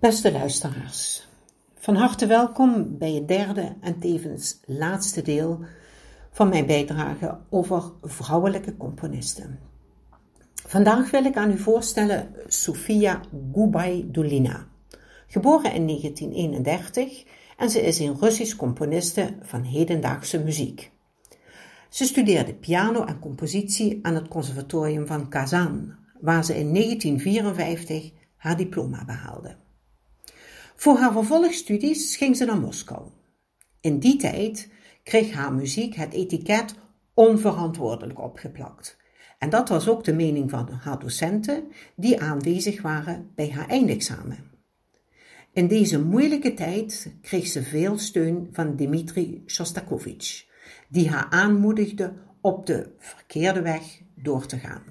Beste luisteraars, van harte welkom bij het derde en tevens laatste deel van mijn bijdrage over vrouwelijke componisten. Vandaag wil ik aan u voorstellen Sofia Gubaidulina, geboren in 1931 en ze is een Russisch componiste van hedendaagse muziek. Ze studeerde piano en compositie aan het conservatorium van Kazan, waar ze in 1954 haar diploma behaalde. Voor haar vervolgstudies ging ze naar Moskou. In die tijd kreeg haar muziek het etiket onverantwoordelijk opgeplakt. En dat was ook de mening van haar docenten die aanwezig waren bij haar eindexamen. In deze moeilijke tijd kreeg ze veel steun van Dmitri Shostakovich, die haar aanmoedigde op de verkeerde weg door te gaan.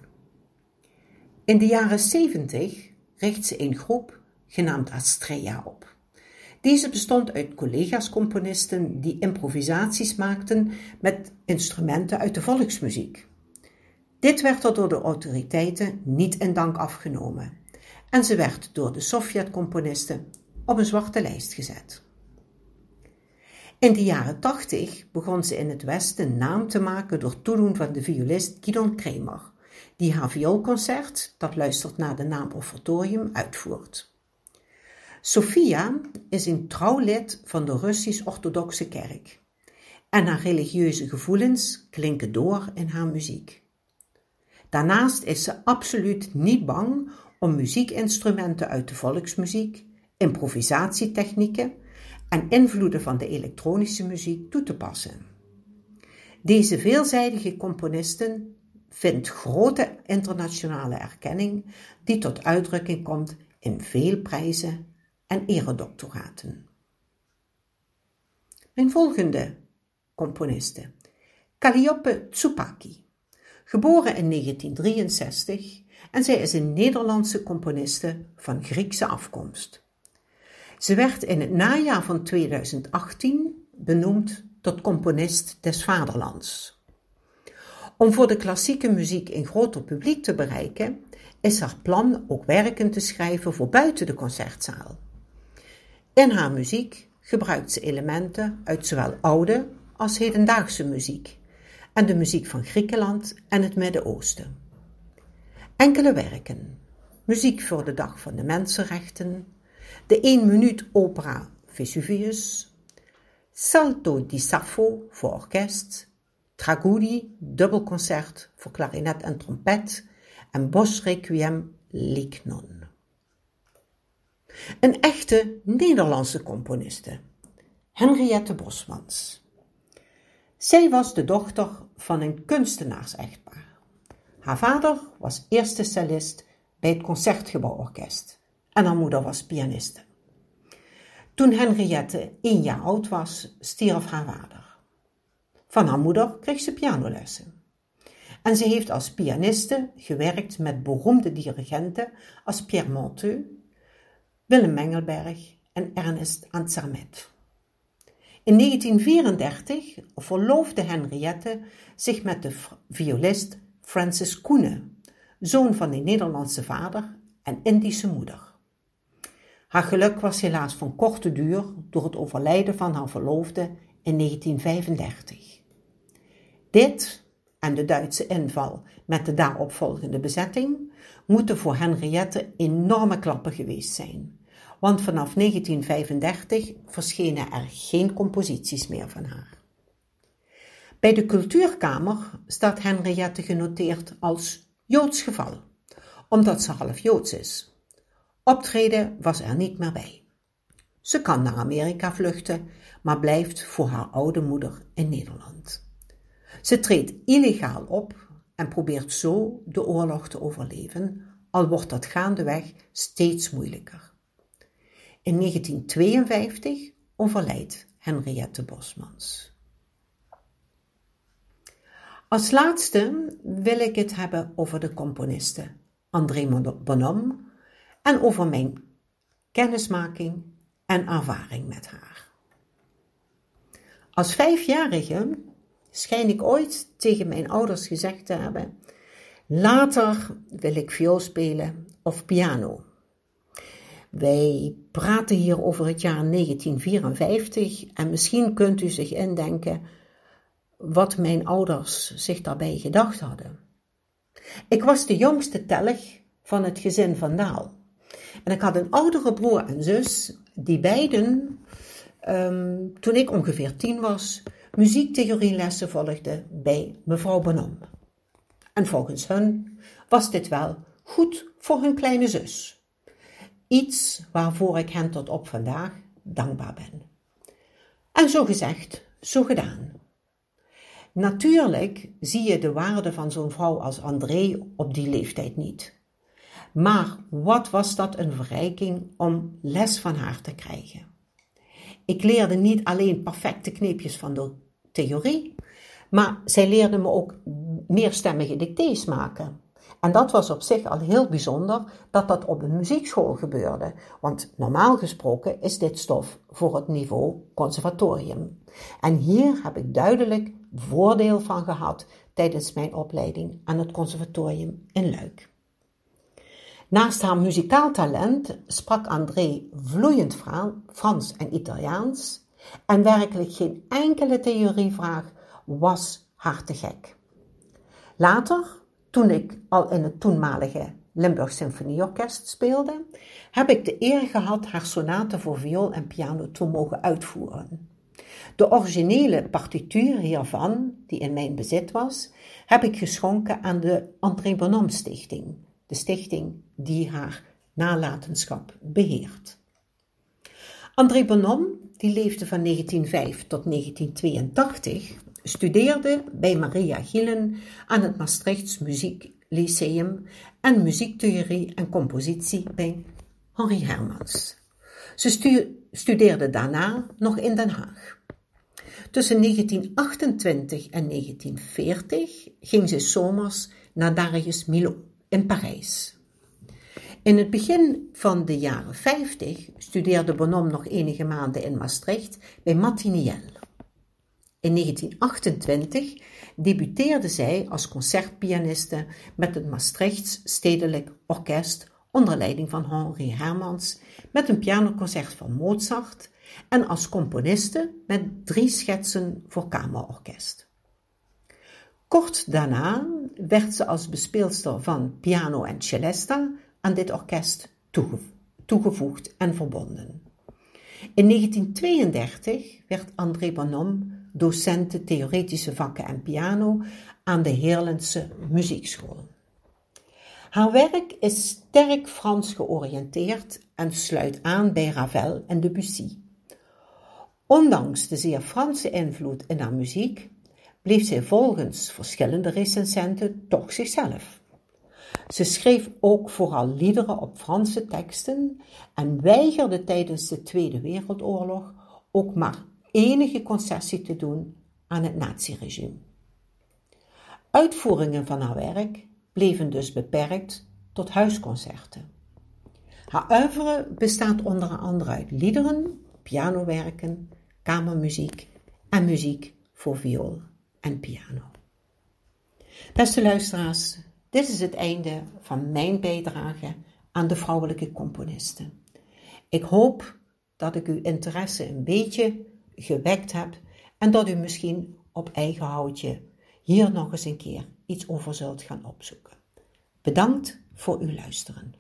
In de jaren 70 richt ze een groep genaamd Astrea op. Deze bestond uit collega's-componisten die improvisaties maakten met instrumenten uit de volksmuziek. Dit werd er door de autoriteiten niet in dank afgenomen en ze werd door de Sovjet-componisten op een zwarte lijst gezet. In de jaren tachtig begon ze in het Westen naam te maken door toedoen van de violist Gidon Kremer, die haar vioolconcert, dat luistert naar de naam Offertorium, uitvoert. Sofia is een trouw lid van de Russisch-Orthodoxe Kerk en haar religieuze gevoelens klinken door in haar muziek. Daarnaast is ze absoluut niet bang om muziekinstrumenten uit de volksmuziek, improvisatietechnieken en invloeden van de elektronische muziek toe te passen. Deze veelzijdige componisten vindt grote internationale erkenning die tot uitdrukking komt in veel prijzen en eredoctoraten. Mijn volgende componiste, Calliope Tsupaki, geboren in 1963 en zij is een Nederlandse componiste van Griekse afkomst. Ze werd in het najaar van 2018 benoemd tot componist des vaderlands. Om voor de klassieke muziek een groter publiek te bereiken, is haar plan ook werken te schrijven voor buiten de concertzaal. In haar muziek gebruikt ze elementen uit zowel oude als hedendaagse muziek en de muziek van Griekenland en het Midden-Oosten. Enkele werken, muziek voor de Dag van de Mensenrechten, de 1 minuut opera Vesuvius, Salto di Sappho voor orkest, Tragudi, dubbelconcert voor klarinet en trompet en Bos Requiem Lignon. Een echte Nederlandse componiste, Henriette Bosmans. Zij was de dochter van een kunstenaars-echtpaar. Haar vader was eerste cellist bij het Concertgebouworkest en haar moeder was pianiste. Toen Henriette één jaar oud was, stierf haar vader. Van haar moeder kreeg ze pianolessen. En ze heeft als pianiste gewerkt met beroemde dirigenten als Pierre Monteux, Willem Mengelberg en Ernest Ansermet. In 1934 verloofde Henriette zich met de violist Francis Koenen, zoon van een Nederlandse vader en Indische moeder. Haar geluk was helaas van korte duur door het overlijden van haar verloofde in 1935. Dit en de Duitse inval met de daaropvolgende bezetting moeten voor Henriette enorme klappen geweest zijn, want vanaf 1935 verschenen er geen composities meer van haar. Bij de Cultuurkamer staat Henriette genoteerd als Joods geval, omdat ze half Joods is. Optreden was er niet meer bij. Ze kan naar Amerika vluchten, maar blijft voor haar oude moeder in Nederland. Ze treedt illegaal op en probeert zo de oorlog te overleven, al wordt dat gaandeweg steeds moeilijker. In 1952 overlijdt Henriette Bosmans. Als laatste wil ik het hebben over de componiste André Bonhomme en over mijn kennismaking en ervaring met haar. Als vijfjarige schijn ik ooit tegen mijn ouders gezegd te hebben: Later wil ik viool spelen of piano. Wij praten hier over het jaar 1954 en misschien kunt u zich indenken wat mijn ouders zich daarbij gedacht hadden. Ik was de jongste telg van het gezin van Daal. En ik had een oudere broer en zus, die beiden, ehm, toen ik ongeveer tien was, muziektheorielessen volgden bij mevrouw Bonom. En volgens hun was dit wel goed voor hun kleine zus. Iets waarvoor ik hen tot op vandaag dankbaar ben. En zo gezegd, zo gedaan. Natuurlijk zie je de waarde van zo'n vrouw als André op die leeftijd niet. Maar wat was dat een verrijking om les van haar te krijgen. Ik leerde niet alleen perfecte kneepjes van de theorie, maar zij leerde me ook meerstemmige dictées maken. En dat was op zich al heel bijzonder dat dat op een muziekschool gebeurde, want normaal gesproken is dit stof voor het niveau conservatorium. En hier heb ik duidelijk voordeel van gehad tijdens mijn opleiding aan het conservatorium in Luik. Naast haar muzikaal talent sprak André vloeiend Frans en Italiaans en werkelijk geen enkele theorievraag was haar te gek. Later, toen ik al in het toenmalige Limburg Symfonieorkest speelde, heb ik de eer gehad haar sonate voor viool en piano te mogen uitvoeren. De originele partituur hiervan, die in mijn bezit was, heb ik geschonken aan de André Bonhomme Stichting, de stichting die haar nalatenschap beheert. André Bonhomme, die leefde van 1905 tot 1982, studeerde bij Maria Gillen aan het Maastrichts Muzieklyceum en muziektheorie en compositie bij Henri Hermans. Ze studeerde daarna nog in Den Haag. Tussen 1928 en 1940 ging ze zomers naar Darius Milhaud in Parijs. In het begin van de jaren 50 studeerde Bonhomme nog enige maanden in Maastricht bij Martiniel. In 1928 debuteerde zij als concertpianiste met het Maastrichts Stedelijk Orkest onder leiding van Henri Hermans met een pianoconcert van Mozart en als componiste met drie schetsen voor kamerorkest. Kort daarna werd ze als bespeelster van piano en celesta aan dit orkest toegevoegd en verbonden. In 1932 werd André Bonhomme docent theoretische vakken en piano aan de Heerlense Muziekschool. Haar werk is sterk Frans georiënteerd en sluit aan bij Ravel en Debussy. Ondanks de zeer Franse invloed in haar muziek bleef zij volgens verschillende recensenten toch zichzelf. Ze schreef ook vooral liederen op Franse teksten en weigerde tijdens de Tweede Wereldoorlog ook maar enige concessie te doen aan het naziregime. Uitvoeringen van haar werk bleven dus beperkt tot huisconcerten. Haar oeuvre bestaat onder andere uit liederen, pianowerken, kamermuziek en muziek voor viool en piano. Beste luisteraars, dit is het einde van mijn bijdrage aan de vrouwelijke componisten. Ik hoop dat ik uw interesse een beetje gewekt heb en dat u misschien op eigen houtje hier nog eens een keer iets over zult gaan opzoeken. Bedankt voor uw luisteren.